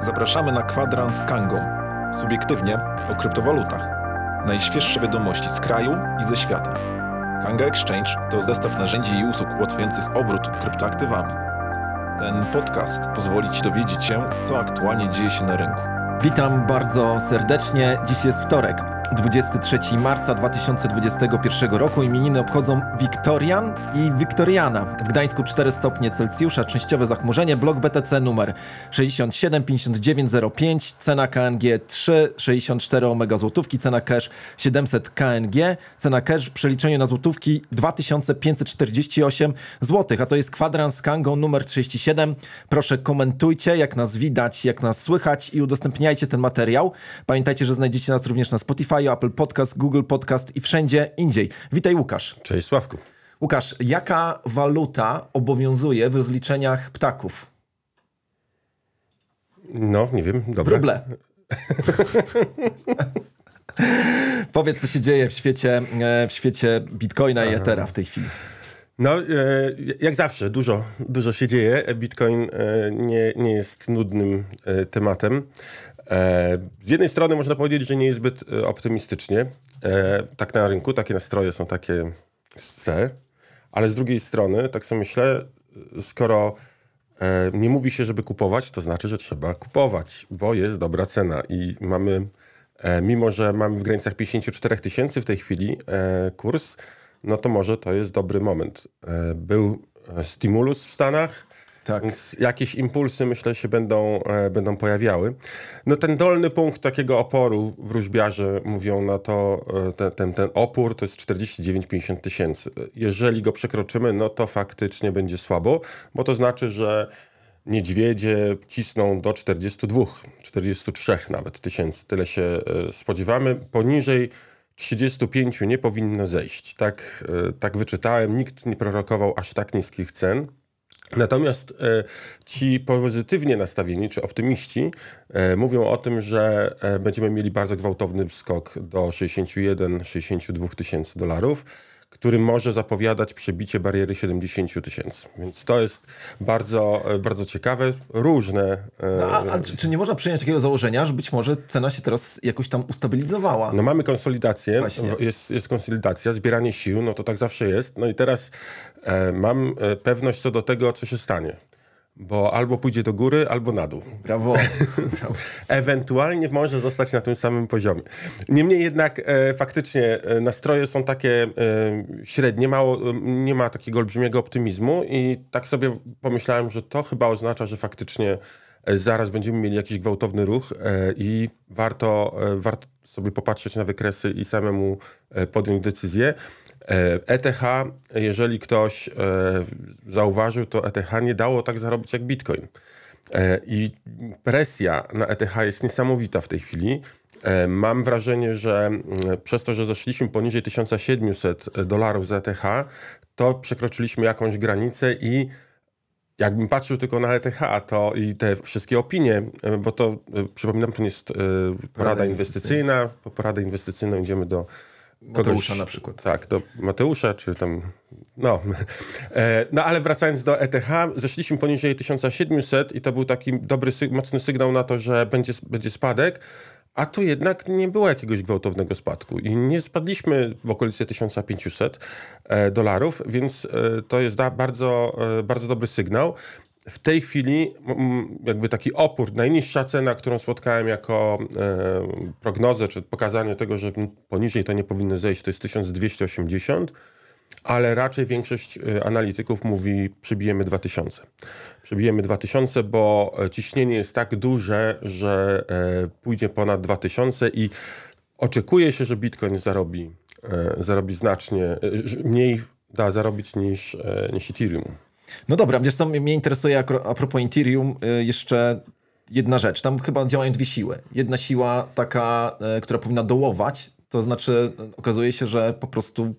Zapraszamy na kwadrans z Kangą. Subiektywnie o kryptowalutach. Najświeższe wiadomości z kraju i ze świata. Kanga Exchange to zestaw narzędzi i usług ułatwiających obrót kryptoaktywami. Ten podcast pozwoli Ci dowiedzieć się, co aktualnie dzieje się na rynku. Witam bardzo serdecznie. Dziś jest wtorek, 23 marca 2021 roku. Imieniny obchodzą Wiktorian i Wiktoriana. W Gdańsku 4 stopnie Celsjusza, częściowe zachmurzenie, blok BTC numer 675905, cena KNG 3,64 omega złotówki, cena cash 700 KNG, cena cash w przeliczeniu na złotówki 2548 zł, a to jest kwadrans z Kangą numer 37. Proszę komentujcie, jak nas widać, jak nas słychać i udostępniajcie ten materiał. Pamiętajcie, że znajdziecie nas również na Spotify, Apple Podcast, Google Podcast i wszędzie indziej. Witaj Łukasz. Cześć Sławku. Łukasz, jaka waluta obowiązuje w rozliczeniach ptaków? No, nie wiem, dobra. Ruble. Powiedz, co się dzieje w świecie, e, w świecie Bitcoina i Ethera w tej chwili. No, e, jak zawsze, dużo, dużo się dzieje. Bitcoin e, nie, nie jest nudnym tematem. E, z jednej strony można powiedzieć, że nie jest zbyt e, optymistycznie. E, tak na rynku, takie nastroje są takie C, ale z drugiej strony, tak sobie myślę, skoro nie mówi się, żeby kupować, to znaczy, że trzeba kupować, bo jest dobra cena i mamy, mimo że mamy w granicach 54 tysięcy w tej chwili kurs, no to może to jest dobry moment. Był stimulus w Stanach, Tak. więc jakieś impulsy, myślę, się będą, e, będą pojawiały. No ten dolny punkt takiego oporu wróżbiarze mówią na to, e, ten, ten, ten opór to jest 49-50 tysięcy. Jeżeli go przekroczymy, no to faktycznie będzie słabo, bo to znaczy, że niedźwiedzie cisną do 42, 43 nawet tysięcy. Tyle się e, spodziewamy. Poniżej 35 nie powinno zejść. Tak, e, tak wyczytałem. Nikt nie prorokował aż tak niskich cen. Natomiast e, ci pozytywnie nastawieni, czy optymiści, e, mówią o tym, że e, będziemy mieli bardzo gwałtowny skok do 61-62 tysięcy dolarów, który może zapowiadać przebicie bariery 70 tysięcy. Więc to jest bardzo, e, bardzo ciekawe. Różne. e, No, a, a czy, czy nie można przyjąć takiego założenia, że być może cena się teraz jakoś tam ustabilizowała? No mamy konsolidację, Właśnie. jest, jest konsolidacja, zbieranie sił, no to tak zawsze jest. No i teraz e, mam e, pewność co do tego, co się stanie. Bo albo pójdzie do góry, albo na dół. Brawo. Brawo. Ewentualnie może zostać na tym samym poziomie. Niemniej jednak e, faktycznie e, nastroje są takie e, średnie, mało, e, nie ma takiego olbrzymiego optymizmu i tak sobie pomyślałem, że to chyba oznacza, że faktycznie e, zaraz będziemy mieli jakiś gwałtowny ruch e, i warto, warto sobie popatrzeć na wykresy i samemu podjąć decyzję. E, ETH, jeżeli ktoś e, zauważył, to ETH nie dało tak zarobić jak Bitcoin. E, I presja na ETH jest niesamowita w tej chwili. E, Mam wrażenie, że przez to, że zeszliśmy poniżej 1700 dolarów za ETH, to przekroczyliśmy jakąś granicę i jakbym patrzył tylko na ETH to i te wszystkie opinie, e, bo to, e, przypominam, to nie jest e, porada inwestycyjna. Po poradę inwestycyjną idziemy do Mateusza na przykład. Tak, do Mateusza, czy tam, no. E, no ale wracając do ETH, zeszliśmy poniżej 1700 i to był taki dobry, mocny sygnał na to, że będzie, będzie spadek, a tu jednak nie było jakiegoś gwałtownego spadku i nie spadliśmy w okolicy 1500 e, dolarów, więc e, to jest bardzo, e, bardzo dobry sygnał. W tej chwili jakby taki opór, najniższa cena, którą spotkałem jako e, prognozę, czy pokazanie tego, że poniżej to nie powinno zejść, to jest 1280, ale raczej większość e, analityków mówi przybijemy 2000. Przybijemy 2000, bo e, ciśnienie jest tak duże, że e, pójdzie ponad 2000 i oczekuje się, że Bitcoin zarobi, e, zarobi znacznie e, mniej da zarobić niż, niż Ethereum. No dobra, wiesz co, mnie interesuje a propos Ethereum y, jeszcze jedna rzecz. Tam chyba działają dwie siły. Jedna siła taka, y, która powinna dołować, to znaczy y, okazuje się, że po prostu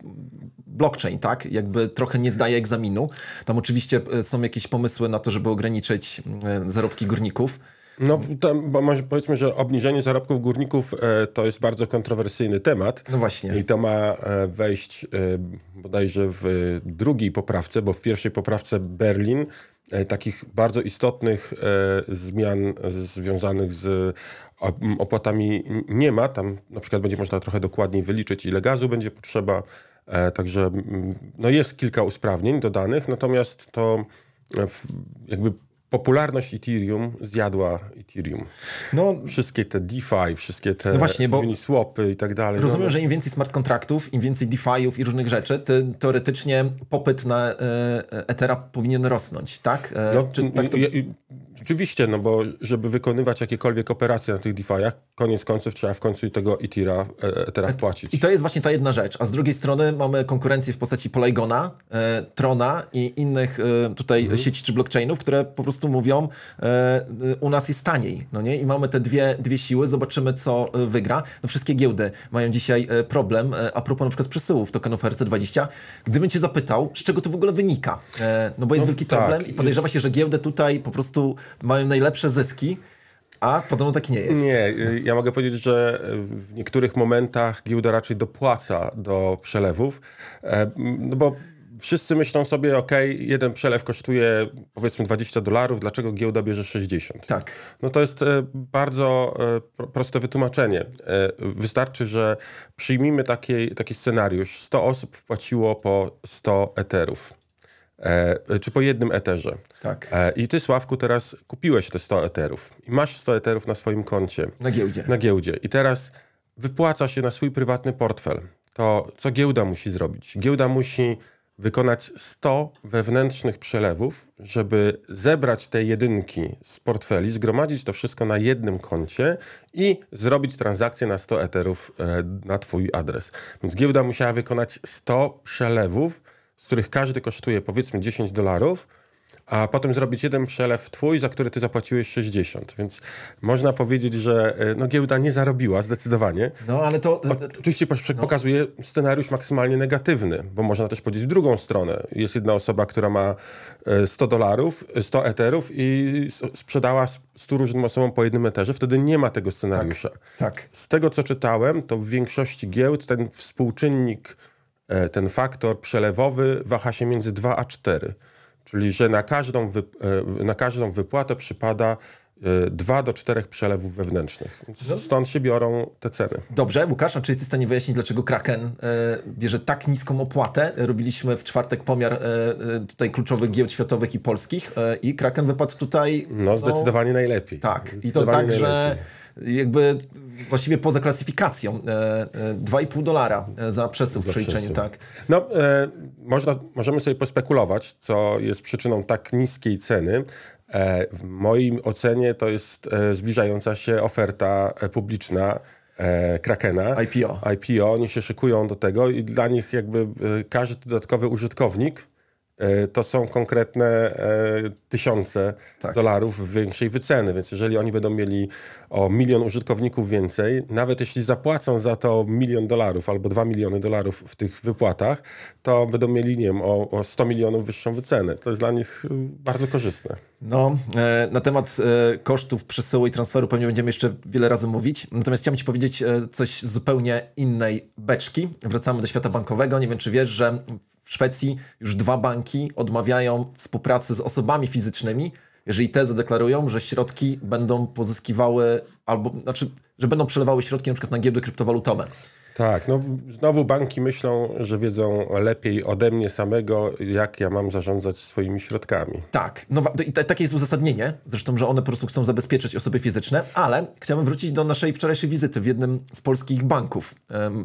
blockchain, tak, jakby trochę nie zdaje egzaminu. Tam oczywiście y, są jakieś pomysły na to, żeby ograniczyć zarobki górników. No, to, bo może powiedzmy, że obniżenie zarobków górników e, to jest bardzo kontrowersyjny temat. No właśnie. I to ma e, wejść e, bodajże w e, drugiej poprawce, bo w pierwszej poprawce Berlin e, takich bardzo istotnych zmian związanych z op- opłatami nie ma. Tam na przykład będzie można trochę dokładniej wyliczyć, ile gazu będzie potrzeba. Także no jest kilka usprawnień dodanych, natomiast to jakby popularność Ethereum zjadła Ethereum. No, Wszystkie te DeFi, wszystkie te No właśnie, bo- Uniswapy i tak dalej. Rozumiem, no, że im więcej smart kontraktów, im więcej DeFi'ów i różnych rzeczy, tym teoretycznie popyt na e, Ethera powinien rosnąć, tak? E, No, czy tak to... i- i- Oczywiście, no bo żeby wykonywać jakiekolwiek operacje na tych DeFi'ach, koniec końców trzeba w końcu tego Ethera, e, Ethera wpłacić. I to jest właśnie ta jedna rzecz. A z drugiej strony mamy konkurencję w postaci Polygona, e, Trona i innych e, tutaj Mhm. sieci czy blockchainów, które po prostu mówią, e, e, u nas jest taniej. No nie? I mamy te dwie, dwie siły, zobaczymy co e, wygra. No wszystkie giełdy mają dzisiaj problem, a propos na przykład przesyłów tokenów RC20. Gdybym cię zapytał, z czego to w ogóle wynika? No bo jest No wielki tak, problem i podejrzewa jest- się, że giełdy tutaj po prostu mają najlepsze zyski, a podobno tak nie jest. Nie, y, ja mogę powiedzieć, że y, w niektórych momentach giełda raczej dopłaca do przelewów, no bo wszyscy myślą sobie, ok, jeden przelew kosztuje powiedzmy 20 dolarów, dlaczego giełda bierze 60? Tak. No to jest e, bardzo e, pro- proste wytłumaczenie. E, Wystarczy, że przyjmijmy taki, taki scenariusz. 100 osób wpłaciło po 100 eterów. E, czy po jednym eterze. Tak. E, I ty, Sławku, teraz kupiłeś te 100 eterów. I masz 100 eterów na swoim koncie. Na giełdzie. Na giełdzie. I teraz wypłaca się na swój prywatny portfel. To co giełda musi zrobić? Giełda musi wykonać 100 wewnętrznych przelewów, żeby zebrać te jedynki z portfeli, zgromadzić to wszystko na jednym koncie i zrobić transakcję na 100 eterów e, na twój adres. Więc giełda musiała wykonać 100 przelewów, z których każdy kosztuje powiedzmy 10 dolarów, a potem zrobić jeden przelew twój, za który ty zapłaciłeś 60. Więc można powiedzieć, że e, no, giełda nie zarobiła zdecydowanie. No ale to... Oczywiście poś- pokazuje scenariusz maksymalnie negatywny, bo można też powiedzieć w drugą stronę. Jest jedna osoba, która ma e, 100 dolarów, e, 100 eterów i sprzedała s- 100 różnym osobom po jednym eterze, wtedy nie ma tego scenariusza. tak. Z tego, co czytałem, to w większości giełd ten współczynnik, e, ten faktor przelewowy waha się między 2 a 4. Czyli, że na każdą, wy, e, na każdą wypłatę przypada 2 do 4 przelewów wewnętrznych. Więc Stąd się biorą te ceny. Dobrze, Łukasz, a czy jesteś w stanie wyjaśnić, dlaczego Kraken e, bierze tak niską opłatę? Robiliśmy w czwartek pomiar e, e, tutaj kluczowych giełd światowych i polskich e, i Kraken wypadł tutaj... No, zdecydowanie najlepiej. Tak, i to Zdecydowanie tak, że. Jakby właściwie poza klasyfikacją e, e, 2,5 dolara e, za przesył w Za przeliczeniu, tak. No, e, można, możemy sobie pospekulować, co jest przyczyną tak niskiej ceny. E, w moim ocenie to jest e, zbliżająca się oferta e, publiczna e, Krakena. IPO. IPO. Oni się szykują do tego i dla nich jakby e, każdy dodatkowy użytkownik e, to są konkretne e, tysiące Tak. dolarów większej wyceny. Więc jeżeli oni będą mieli o milion użytkowników więcej, nawet jeśli zapłacą za to milion dolarów albo dwa miliony dolarów w tych wypłatach, to będą mieli, nie wiem, o, o 100 milionów wyższą wycenę. To jest dla nich y, bardzo korzystne. No, e, na temat e, kosztów przesyłu i transferu pewnie będziemy jeszcze wiele razy mówić. Natomiast chciałem Ci powiedzieć e, coś z zupełnie innej beczki. Wracamy do świata bankowego. Nie wiem, czy wiesz, że Szwecji już dwa banki odmawiają współpracy z osobami fizycznymi, jeżeli te zadeklarują, że środki będą pozyskiwały albo, znaczy, że będą przelewały środki na przykład na giełdy kryptowalutowe. Tak, no znowu banki myślą, że wiedzą lepiej ode mnie samego, jak ja mam zarządzać swoimi środkami. Tak, no i ta, takie jest uzasadnienie, zresztą, że one po prostu chcą zabezpieczyć osoby fizyczne, ale chciałbym wrócić do naszej wczorajszej wizyty w jednym z polskich banków.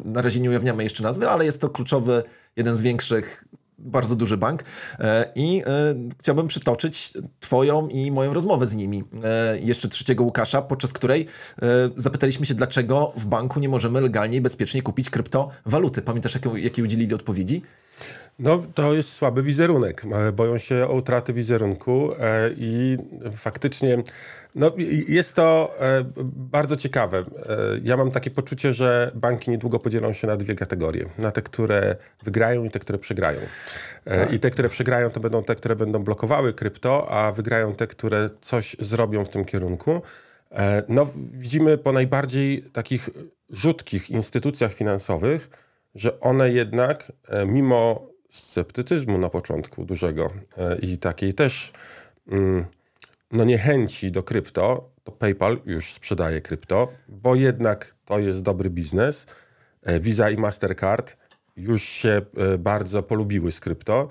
Na razie nie ujawniamy jeszcze nazwy, ale jest to kluczowy, jeden z większych, bardzo duży bank E, i e, chciałbym przytoczyć twoją i moją rozmowę z nimi. E, Jeszcze trzeciego Łukasza, podczas której zapytaliśmy się, dlaczego w banku nie możemy legalnie i bezpiecznie kupić kryptowaluty. Pamiętasz, jakie udzielili odpowiedzi? No, to jest słaby wizerunek. E, Boją się o utratę wizerunku e, i faktycznie no, jest to e, bardzo ciekawe. Ja mam takie poczucie, że banki niedługo podzielą się na dwie kategorie. Na te, które wygrają i te, które przegrają. E, I te, które przegrają, to będą te, które będą blokowały krypto, a wygrają te, które coś zrobią w tym kierunku. No, widzimy po najbardziej takich rzutkich instytucjach finansowych, że one jednak, e, mimo sceptycyzmu na początku dużego e, i takiej też mm, no niechęci do krypto, to PayPal już sprzedaje krypto, bo jednak to jest dobry biznes. E, Visa i Mastercard już się bardzo polubiły z krypto.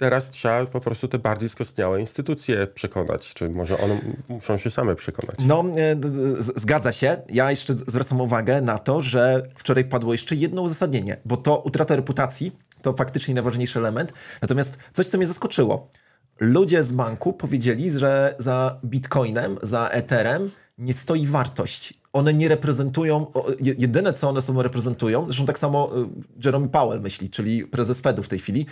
Teraz trzeba po prostu te bardziej skostniałe instytucje przekonać, czy może one muszą się same przekonać. No, e, zgadza się. Ja jeszcze zwracam uwagę na to, że wczoraj padło jeszcze jedno uzasadnienie, bo to utrata reputacji to faktycznie najważniejszy element. Natomiast coś, co mnie zaskoczyło. Ludzie z banku powiedzieli, że za bitcoinem, za etherem nie stoi wartość. One nie reprezentują, jedyne co one sobą reprezentują, zresztą tak samo y, Jerome Powell myśli, czyli prezes Fedu w tej chwili,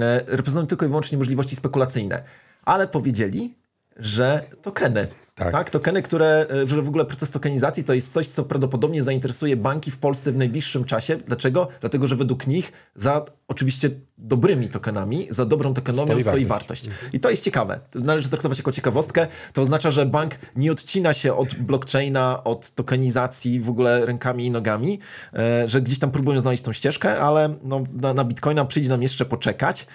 e, reprezentują tylko i wyłącznie możliwości spekulacyjne. Ale powiedzieli, że tokeny. Tak. Tak. tokeny, które, e, że w ogóle proces tokenizacji to jest coś, co prawdopodobnie zainteresuje banki w Polsce w najbliższym czasie. Dlaczego? Dlatego, że według nich za oczywiście dobrymi tokenami, za dobrą tokenomią Stoi stoi, wartość. wartość. I to jest ciekawe. Należy traktować jako ciekawostkę. To oznacza, że bank nie odcina się od blockchaina, od tokenizacji w ogóle rękami i nogami, e, że gdzieś tam próbują znaleźć tą ścieżkę, ale no, na, na Bitcoina przyjdzie nam jeszcze poczekać.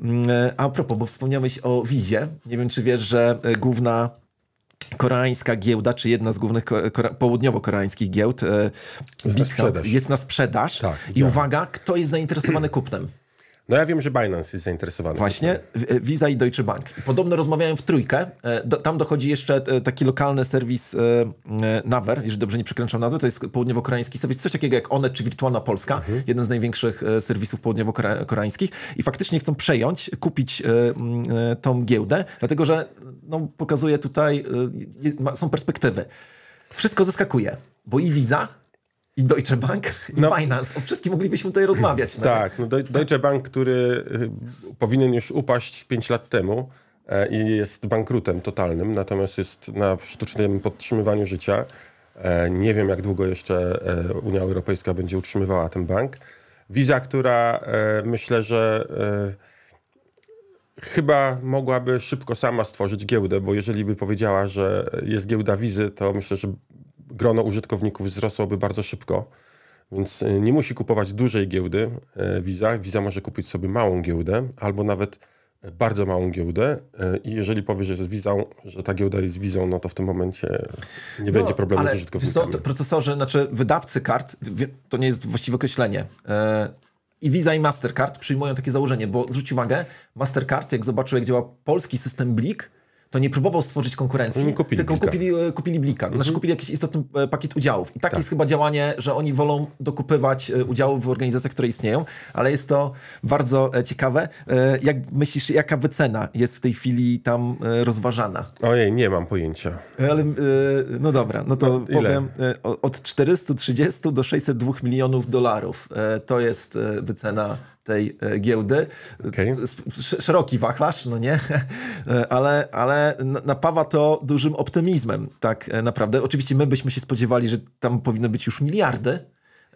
Mm, e, A propos, bo wspomniałeś o Wizie. Nie wiem, czy wiesz, że główna koreańska giełda, czy jedna z głównych ko- kore- południowo-koreańskich giełd e, Jest na sprzedaż. jest na sprzedaż. Tak, I widziałem. uwaga, kto jest zainteresowany kupnem? No ja wiem, że Binance jest zainteresowany. Właśnie w- Visa i Deutsche Bank. Podobno rozmawiają w trójkę. E, Do, tam dochodzi jeszcze e, taki lokalny serwis e, e, Naver, jeżeli dobrze nie przekręcam nazwę. To jest południowo-koreański serwis, coś takiego jak Onet czy Wirtualna Polska, jeden z największych e, serwisów południowo-koreańskich. I faktycznie chcą przejąć, kupić e, e, tą giełdę, dlatego że no, pokazuje tutaj, e, są perspektywy. Wszystko zaskakuje, bo i Visa, i Deutsche Bank, i No. Binance. O wszystkim moglibyśmy tutaj rozmawiać. no. Tak, no Deu- Deutsche Bank, który y, powinien już upaść 5 lat temu e, i jest bankrutem totalnym, natomiast jest na sztucznym podtrzymywaniu życia. E, Nie wiem, jak długo jeszcze e, Unia Europejska będzie utrzymywała ten bank. Visa, która myślę, że chyba mogłaby szybko sama stworzyć giełdę, bo jeżeli by powiedziała, że jest giełda wizy, to myślę, że grono użytkowników wzrosłoby bardzo szybko. Więc y, nie musi kupować dużej giełdy e, Visa. Visa może kupić sobie małą giełdę albo nawet e, bardzo małą giełdę i jeżeli powie, że, z wizą, że ta giełda jest wizą, no to w tym momencie nie będzie problemu No, ale z użytkownikami. to procesorzy, znaczy wydawcy kart, to nie jest właściwe określenie. E, I Visa i Mastercard przyjmują takie założenie, bo zwróć uwagę, Mastercard, jak zobaczył, jak działa polski system Blik, to nie próbował stworzyć konkurencji, kupili tylko Blika. Mhm. kupili, e, kupili Blika. Znaczy kupili jakiś istotny e, pakiet udziałów. I takie jest chyba działanie, że oni wolą dokupywać e, udziałów w organizacjach, które istnieją, ale jest to bardzo ciekawe. Jak myślisz, jaka wycena jest w tej chwili tam rozważana? Ojej, nie mam pojęcia. Ale, no dobra, no to No, powiem od 430 do 602 milionów dolarów. To jest wycena tej e, giełdy. Sz- Szeroki wachlarz, no nie? Ale, ale na- napawa to dużym optymizmem, tak e, naprawdę. Oczywiście my byśmy się spodziewali, że tam powinny być już miliardy,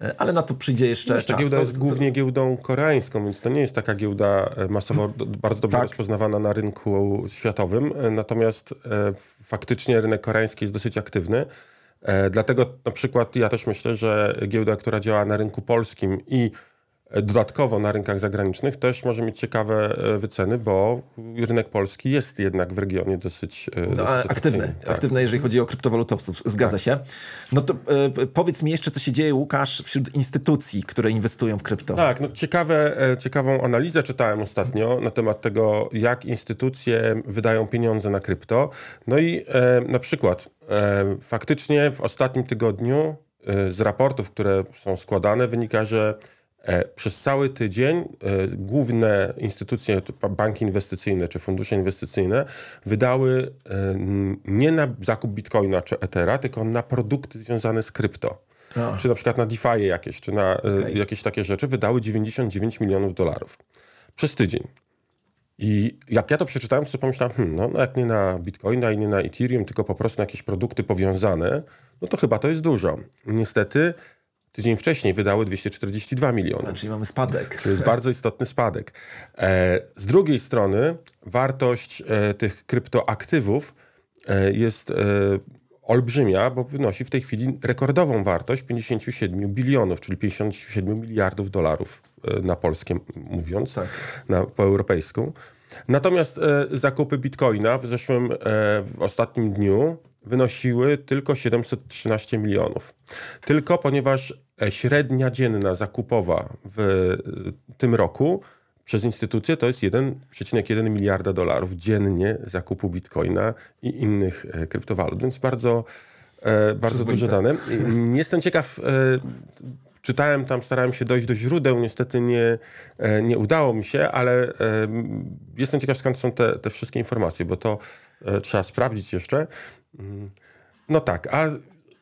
e, ale na to przyjdzie jeszcze ta czas. giełda jest głównie giełdą koreańską, więc to nie jest taka giełda masowo d- bardzo dobrze Tak. rozpoznawana na rynku światowym. Natomiast faktycznie rynek koreański jest dosyć aktywny. Dlatego na przykład ja też myślę, że giełda, która działa na rynku polskim i dodatkowo na rynkach zagranicznych też może mieć ciekawe e, wyceny, bo rynek polski jest jednak w regionie dosyć, e, No, dosyć aktywny, Tak. aktywny, jeżeli chodzi o kryptowalutowców. Zgadza się. No to e, powiedz mi jeszcze, co się dzieje, Łukasz, wśród instytucji, które inwestują w krypto. Tak, no ciekawe, ciekawą analizę czytałem ostatnio na temat tego, jak instytucje wydają pieniądze na krypto. No i e, na przykład e, faktycznie w ostatnim tygodniu z raportów, które są składane, wynika, że przez cały tydzień e, główne instytucje, banki inwestycyjne czy fundusze inwestycyjne wydały e, nie na zakup bitcoina czy ethera, tylko na produkty związane z krypto A. czy na przykład na DeFi jakieś, czy na y, Okej. jakieś takie rzeczy, wydały 99 milionów dolarów przez tydzień. I jak ja to przeczytałem, to pomyślałem, hmm, no, no jak nie na Bitcoina i nie na Ethereum, tylko po prostu na jakieś produkty powiązane, no to chyba to jest dużo. Niestety tydzień wcześniej wydały 242 miliony. Czyli mamy spadek. To jest bardzo istotny spadek. E, z drugiej strony wartość e, tych kryptoaktywów e, jest olbrzymia, bo wynosi w tej chwili rekordową wartość 57 bilionów, czyli 57 miliardów dolarów na polskie mówiąc, na, po europejsku. Natomiast zakupy bitcoina w zeszłym, w ostatnim dniu wynosiły tylko 713 milionów. Tylko ponieważ e, średnia dzienna zakupowa w e, tym roku przez instytucję to jest 1,1 miliarda dolarów dziennie zakupu bitcoina i innych e, kryptowalut, więc bardzo, bardzo duże dane. I Jestem ciekaw, czytałem tam, starałem się dojść do źródeł, niestety nie, nie udało mi się, ale jestem ciekaw skąd są te, te wszystkie informacje, bo to trzeba sprawdzić jeszcze. No tak, a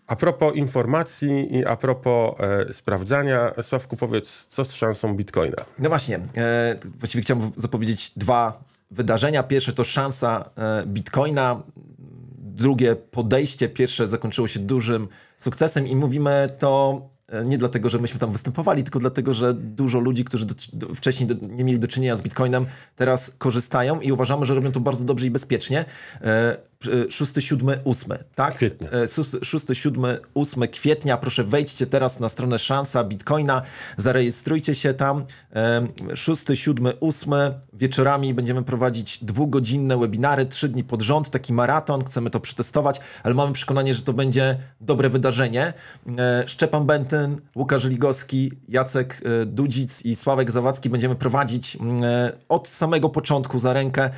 a propos informacji i a propos e, sprawdzania, Sławku, powiedz, co z szansą bitcoina? No właśnie, e, właściwie chciałbym zapowiedzieć dwa wydarzenia. Pierwsze to szansa e, Bitcoina, drugie podejście. Pierwsze zakończyło się dużym sukcesem i mówimy to e, nie dlatego, że myśmy tam występowali, tylko dlatego, że dużo ludzi, którzy do, do, wcześniej do, nie mieli do czynienia z Bitcoinem, teraz korzystają i uważamy, że robią to bardzo dobrze i bezpiecznie. E, 6, 7, 8, tak? Kwietnia. E, 6, 7, 8 kwietnia. Proszę wejdźcie teraz na stronę Szansa Bitcoina, zarejestrujcie się tam. E, 6, 7, 8 wieczorami będziemy prowadzić dwugodzinne webinary, trzy dni pod rząd, taki maraton, chcemy to przetestować, ale mamy przekonanie, że to będzie dobre wydarzenie. E, Szczepan Bentyn, Łukasz Ligowski, Jacek e, Dudzic i Sławek Zawadzki będziemy prowadzić mm, e, od samego początku za rękę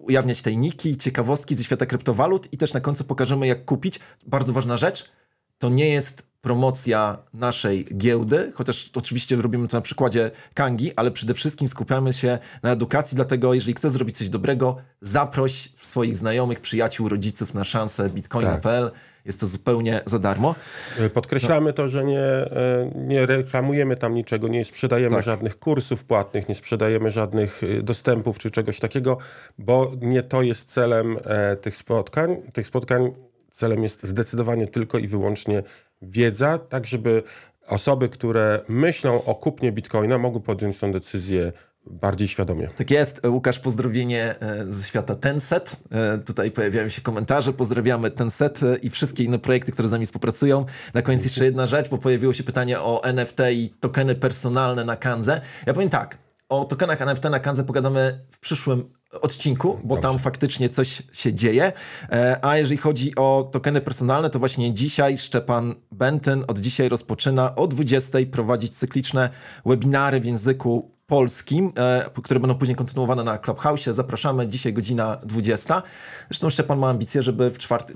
ujawniać tajniki, ciekawostki ze świata kryptowalut i też na końcu pokażemy, jak kupić. Bardzo ważna rzecz, to nie jest promocja naszej giełdy, chociaż oczywiście robimy to na przykładzie Kangi, ale przede wszystkim skupiamy się na edukacji, dlatego jeżeli chcesz zrobić coś dobrego, zaproś swoich znajomych, przyjaciół, rodziców na szansę bitcoina.pl. Jest to zupełnie za darmo. E, Podkreślamy to, że nie, e, nie reklamujemy tam niczego, nie sprzedajemy Tak. żadnych kursów płatnych, nie sprzedajemy żadnych e, dostępów czy czegoś takiego, bo nie to jest celem tych spotkań. Tych spotkań celem jest zdecydowanie tylko i wyłącznie wiedza, tak żeby osoby, które myślą o kupnie bitcoina, mogły podjąć tę decyzję bardziej świadomie. Tak jest. Łukasz, pozdrowienie ze świata Tenset. E, Tutaj pojawiają się komentarze. Pozdrawiamy Tenset e, i wszystkie inne projekty, które z nami współpracują. Na koniec jeszcze jedna rzecz, bo pojawiło się pytanie o NFT i tokeny personalne na Kanze. Ja powiem tak, o tokenach NFT na Kanze pogadamy w przyszłym odcinku, bo tam faktycznie coś się dzieje. E, A jeżeli chodzi o tokeny personalne, to właśnie dzisiaj Szczepan Bentyn od dzisiaj rozpoczyna o 20 prowadzić cykliczne webinary w języku polskim, e, które będą później kontynuowane na Clubhouse. Zapraszamy, dzisiaj godzina 20. Zresztą Szczepan ma ambicję, żeby w czwart-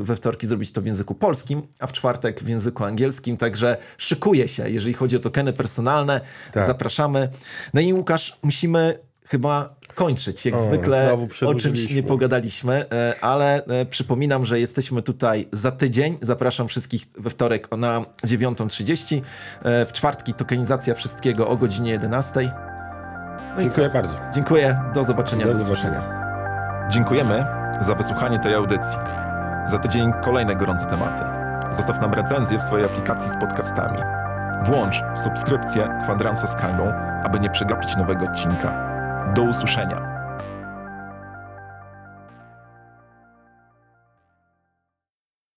we wtorki zrobić to w języku polskim, a w czwartek w języku angielskim, także szykuje się, jeżeli chodzi o tokeny personalne. Tak. Zapraszamy. No i Łukasz, musimy chyba kończyć. Jak O, zwykle o czymś nie pogadaliśmy, e, ale e, przypominam, że jesteśmy tutaj za tydzień. Zapraszam wszystkich we wtorek o- na 9.30. E, W czwartki tokenizacja wszystkiego o godzinie 11.00. No Dziękuję bardzo. Dziękuję. Do zobaczenia. Do Do, zobaczenia. Dziękujemy za wysłuchanie tej audycji. Za tydzień kolejne gorące tematy. Zostaw nam recenzję w swojej aplikacji z podcastami. Włącz subskrypcję Kwadransa z Kangą, aby nie przegapić nowego odcinka. Do usłyszenia.